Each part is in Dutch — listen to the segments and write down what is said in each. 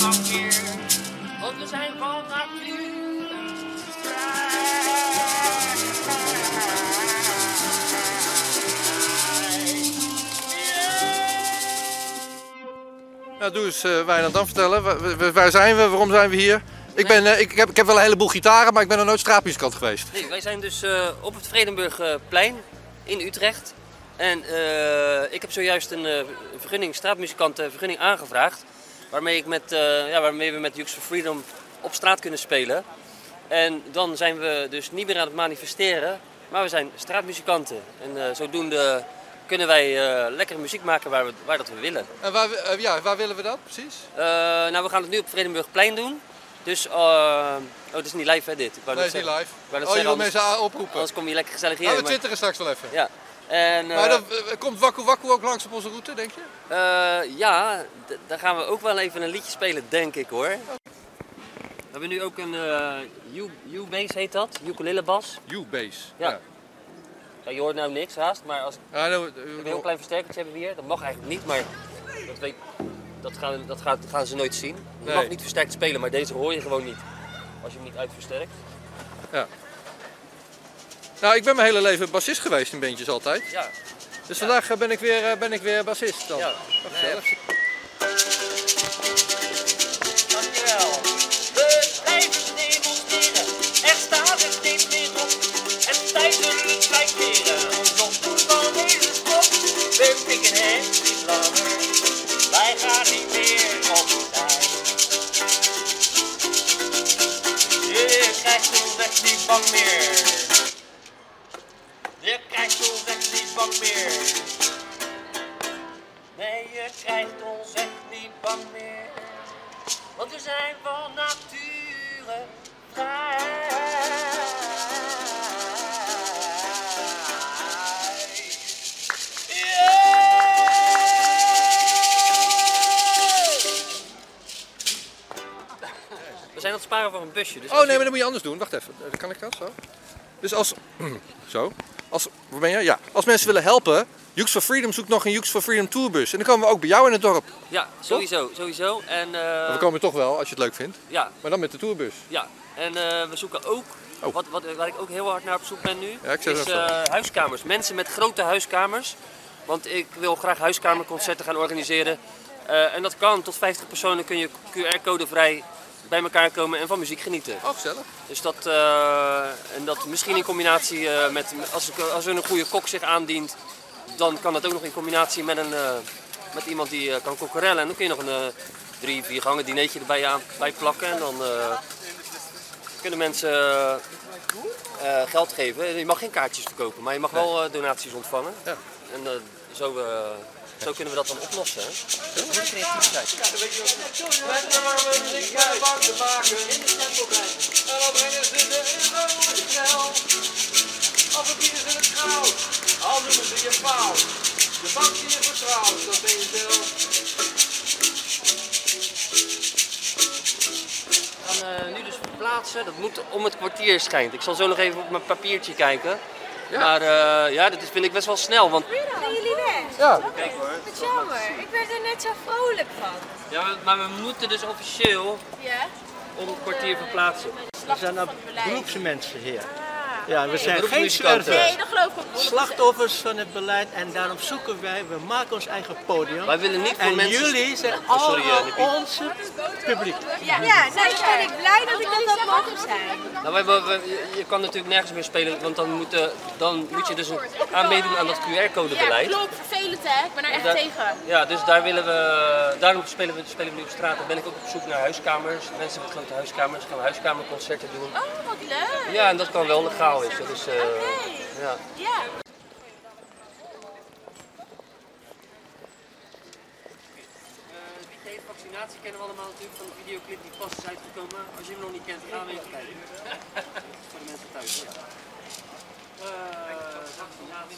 Want we zijn van natuur Nou, doe eens uh, Wijnand dan vertellen. Waar, zijn we? Waarom zijn we hier? Ik, ben, eh, ik, heb, ik heb wel een heleboel gitaren, maar ik ben nog nooit straatmuzikant geweest. Nee, wij zijn dus eh, op het Vredenburgplein in Utrecht. En eh, ik heb zojuist een eh, vergunning, straatmuzikantenvergunning aangevraagd. Waarmee, ik met, eh, ja, waarmee we met Jux for Freedom op straat kunnen spelen. En dan zijn we dus niet meer aan het manifesteren, maar we zijn straatmuzikanten. En eh, zodoende kunnen wij eh lekkere muziek maken waar, we, waar dat we willen. En waar, ja, waar willen we dat precies? Nou, we gaan het nu op Vredenburgplein doen. Dus, oh, het is niet live hè dit? Ik wou Nee, net is niet live. Ik wou Oh, je wil mensen oproepen. anders kom je lekker gezellig hier. Nou, we maar- twitteren straks wel even. Ja. En, eh, Maar dan, eh, komt Wakku Wakku ook langs op onze route, denk je? eh, ja, d- daar gaan we ook wel even een liedje spelen, denk ik hoor. We hebben nu ook een eh U- U-bass heet dat, ukulele bas. U-Base. Ja. Ja, je hoort nou niks haast, maar als Ja, nou, we een heel klein versterkertje hebben we hier, dat mag eigenlijk niet, maar dat, weet, dat, gaan, dat gaan ze nooit zien. Je Nee. mag niet versterkt spelen, maar deze hoor je gewoon niet. Als je hem niet uitversterkt. Nou, ik ben mijn hele leven bassist geweest in bandjes altijd. Ja, Dus vandaag eh, ben ik weer, eh, ben ik weer bassist dan. ja. Krijgt ons echt niet bang meer. Nee, je krijgt ons echt niet bang meer. Want we zijn van nature vrij. We zijn aan het sparen voor een busje. Dus Oh nee, maar dat moet je anders doen. Wacht even. Eh, Kan ik dat zo? Dus als... Zo. Als, waar ben je? Ja. Als mensen willen helpen, Jux for Freedom zoekt nog een Jux for Freedom tourbus. En dan komen we ook bij jou in het dorp. Ja, sowieso, sowieso. En, eh, we komen toch wel, als je het leuk vindt. ja, Maar dan met de tourbus. Ja, en eh, we zoeken ook, Oh. wat, wat, waar ik ook heel hard naar op zoek ben nu, Ja, ik is eh, huiskamers. Mensen met grote huiskamers. Want ik wil graag huiskamerconcerten gaan organiseren. En dat kan, tot 50 personen kun je QR-code vrij bij elkaar komen en van muziek genieten. Oh, gezellig. Dus dat, eh, en dat misschien in combinatie eh, met, als, ik, als er een goede kok zich aandient, dan kan dat ook nog in combinatie met, een, eh, met iemand die kan kokkerellen. En dan kun je nog een drie, vier gangen dinertje erbij aan, bij plakken. En dan kunnen mensen geld geven. Je mag geen kaartjes verkopen, maar je mag wel donaties ontvangen. Ja. En eh, zo, eh, zo kunnen we dat dan oplossen. Hè? Goede creativiteit. Met armen zich bang te maken. En dan brengen ze de euro snel. Of het bieden ze het goud. Al noemen ze je fout. De bank die je vertrouwt, dat ben je zelf. We gaan eh, nu dus verplaatsen. Dat moet om het kwartier schijnt. Ik zal zo nog even op mijn papiertje kijken. Maar eh, ja, dat is, vind ik best wel snel. Want, Gaan jullie weg? Ja. kijk hoor. Wat jammer. Ik werd er net zo vrolijk van. Ja, maar- we moeten dus officieel Ja? om het kwartier verplaatsen. We zijn nou beroepsmensen hier. Ja, we zijn geen zwervers. Nee, dat geloof ik. Slachtoffers van het beleid en daarom zoeken wij, we maken ons eigen podium. Wij willen niet voor En mensen... jullie zijn Oh, sorry, eh, allemaal onze publiek. Ja, ja nou ben ik blij dat ik dat had mogen zijn. Nou, we hebben- we- je- kan natuurlijk nergens meer spelen, want dan moet, eh, dan moet je dus een- aan meedoen aan dat QR-codebeleid. klopt. Vervelend hè. Ik ben er echt Daar- tegen. Ja, dus daar willen we, daarom spelen we, spelen we nu op straat. Dan ben ik ook op zoek naar huiskamers. Mensen met grote huiskamers gaan huiskamerconcerten doen. Oh, wat leuk. Ja, en dat kan wel legaal is. Dus, eh, ja. Ja. Die vaccinatie kennen we allemaal natuurlijk van de videoclip die pas is uitgekomen. Als je hem nog niet kent, ga even kijken. Voor de mensen thuis. Ja. Eh, vaccinatie.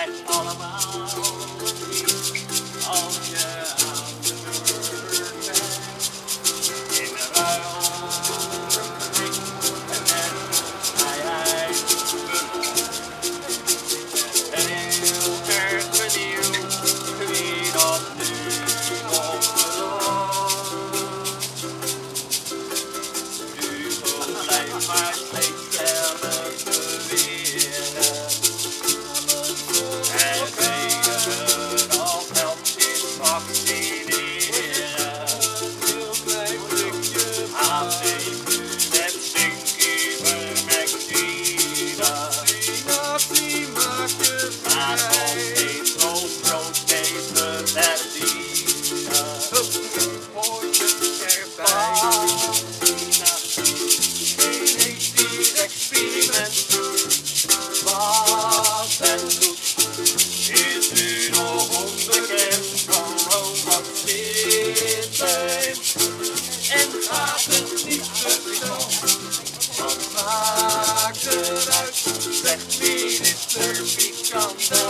Het allemaal niet als je aan de beurt bent. In de ruil en met made it to become the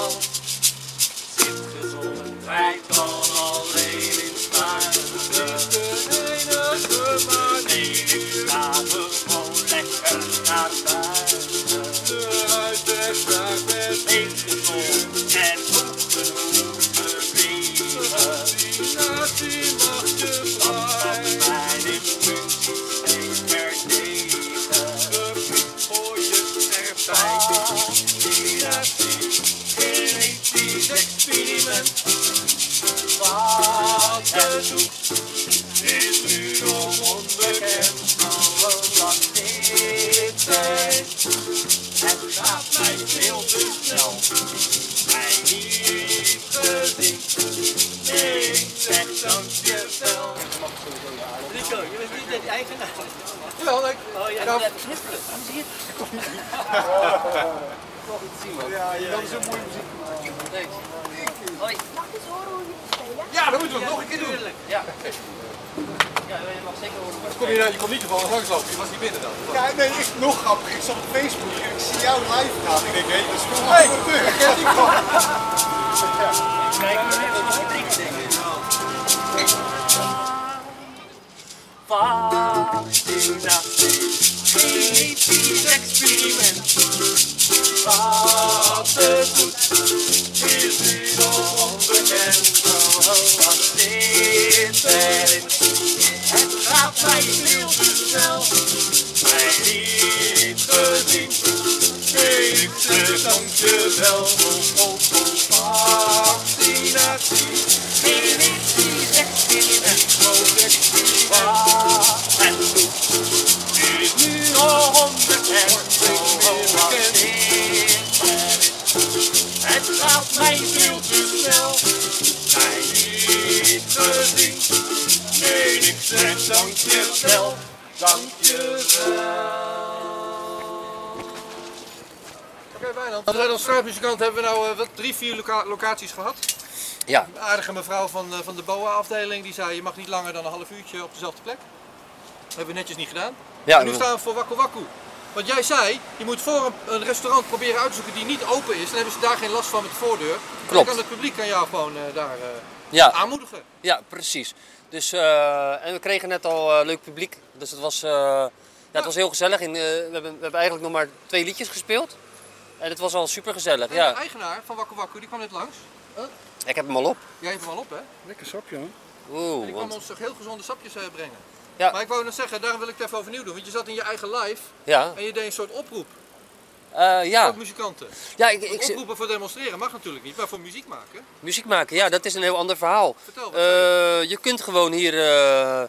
je niet de eigenaar. Jawel, ik. Oh ja, knipperen. Zie je dat is een mooie muziek. Hoi. Mag ik eens horen hoe jullie spelen? Ja, dat moeten we nog een keer doen. Ja. Ja, je mag zeker horen. Kom je, nou- je komt niet toevallig langslopen, je was niet binnen dan. Ja, nee, ik, nog grappig. Ik zat op Facebook en ik zie jou live gaan. Ik denk, hé, dat is toch wel deur. Ik ken die. Kijk. Vaccinatie, genetisch experiment. Wat het doet, is nu nog onbekend. Wat dit erin Het gaat mij veel te snel. Mij niet gezien. Nee, ik zeg dankjewel. Oh, oh, oh. Het gaat mij veel te snel. Mij niet gezien. Nee, ik zeg dankjewel. Dankjewel. Oké, Wijnand. Als als straatmuzikant hebben we nou eh, wat, drie, vier loca- locaties gehad. Ja. Een aardige mevrouw van, eh, van de BOA-afdeling die zei je mag niet langer dan een half uurtje op dezelfde plek. Dat hebben we netjes niet gedaan. Ja, en nu staan we voor Wakku Wakku. Want jij zei, je moet voor een, restaurant proberen uit te zoeken die niet open is. Dan hebben ze daar geen last van met de voordeur. Dan Klopt. kan het publiek kan jou gewoon eh, daar eh, ja. aanmoedigen. Ja, precies. Dus, eh, en we kregen net al eh, leuk publiek. Dus het was, eh, ja, het was heel gezellig. In, eh, we, hebben, we hebben eigenlijk nog maar twee liedjes gespeeld. En het was al super gezellig. En Ja. de eigenaar van Wakku Wakku, die kwam net langs. Ik heb hem al op. Jij heeft hem al op, hè? Lekker sapje, hoor. En Oeh, die kwam want, ons toch heel gezonde sapjes eh, brengen. Ja. Maar ik wou nog zeggen, daarom wil ik het even overnieuw doen. Want je zat in je eigen live ja. en je deed een soort oproep voor ja. muzikanten. ja, ik, ik, Oproepen voor demonstreren mag natuurlijk niet, maar voor muziek maken. muziek maken, ja, dat is een heel ander verhaal. Vertel Eh, je kunt gewoon hier eh,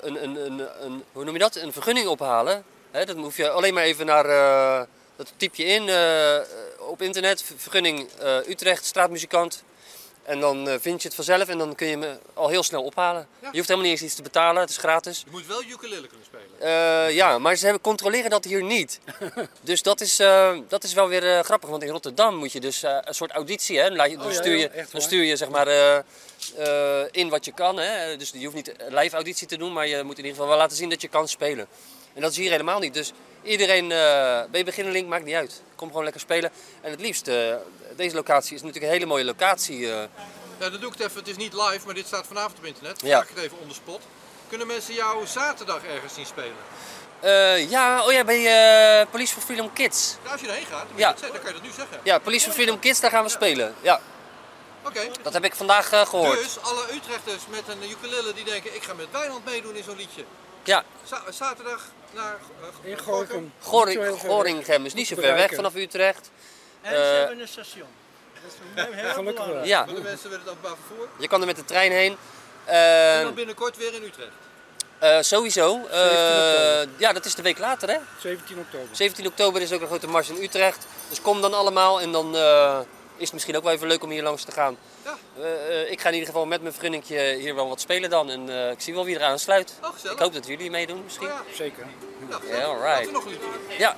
een, een, een, een, hoe noem je dat? een vergunning ophalen. Hè, dan hoef je alleen maar even naar, dat typ je in op internet, ver- vergunning Utrecht, straatmuzikant. En dan eh, vind je het vanzelf en dan kun je hem eh, al heel snel ophalen. Ja. Je hoeft helemaal niet eens iets te betalen, het is gratis. je moet wel ukulele kunnen spelen. Eh, ja, maar ze hebben, controleren dat hier niet. dus dat is, dat is wel weer grappig, want in Rotterdam moet je dus een soort auditie, hè? Dan, laat je, dan, Oh ja, stuur, je, dan stuur je zeg maar in wat je kan. Hè? Dus je hoeft niet live auditie te doen, maar je moet in ieder geval wel laten zien dat je kan spelen. En dat is hier helemaal niet. Dus Iedereen, eh ben je beginneling, maakt niet uit. Kom gewoon lekker spelen. En het liefst, deze locatie is natuurlijk een hele mooie locatie. eh. Ja, dat doe ik het even. Het is niet live, maar dit staat vanavond op internet. Ja. Vraag ik het even on the spot. Kunnen mensen jou zaterdag ergens zien spelen? Eh, ja, oh ja, bij Police for Freedom Kids. Nou, als je erheen gaat, dan, Ja. dat dan kan je dat nu zeggen. Ja, Police for Freedom Kids, daar gaan we spelen. Ja, Oké. dat heb ik vandaag eh, gehoord. Dus alle Utrechters met een ukulele die denken, ik ga met Wijnand meedoen in zo'n liedje. Ja, Za- zaterdag naar uh, In. Goring, Goringhem is niet zo ver weg vanaf Utrecht. En Eh, ze hebben een station. Dat is voor mij heel Gelukkig belangrijk. Ja, Voor de mensen met het openbaar vervoer. je kan er met de trein heen. En Eh, dan binnenkort weer in Utrecht. eh, sowieso. Eh, 17 oktober. ja, dat is de week later hè. 17 oktober. 17 oktober is ook een grote mars in Utrecht. Dus kom dan allemaal en dan eh, is het misschien ook wel even leuk om hier langs te gaan. Ja. Eh, eh, ik ga in ieder geval met mijn vriendinnetje hier wel wat spelen dan. En eh, ik zie wel wie er aansluit. Oh. Ik hoop dat jullie meedoen misschien. Oh, ja. Zeker. Ja, alright. Laten we nog een liedje doen. Ja.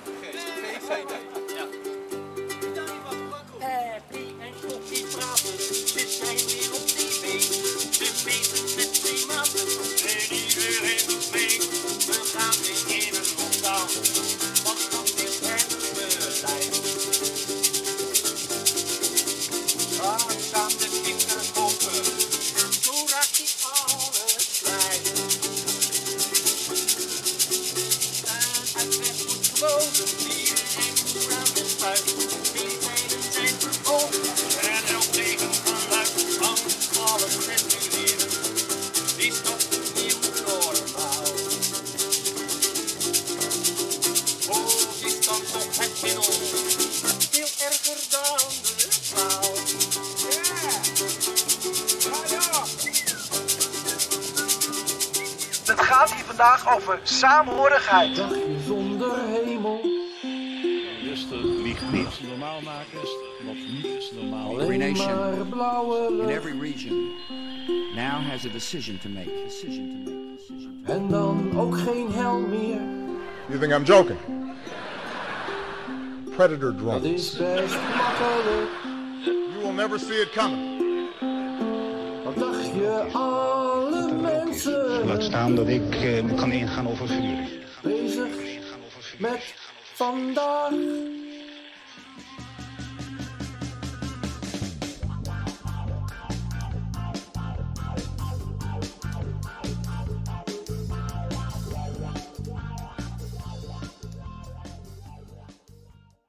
Over saamhorigheid. zonder hemel. Rustig, liegt niet. Normaal maken, wat niet is normaal. Every nation, maar blauwe in every region now has a decision to make. Decision to make. Decision to En dan ook geen hel meer. You think I'm joking? Predator Dat drones. is best makkelijk. You will never see it coming. Wat dacht je, alle Laat staan dat ik eh, kan ingaan over vuur. bezig met vandaag.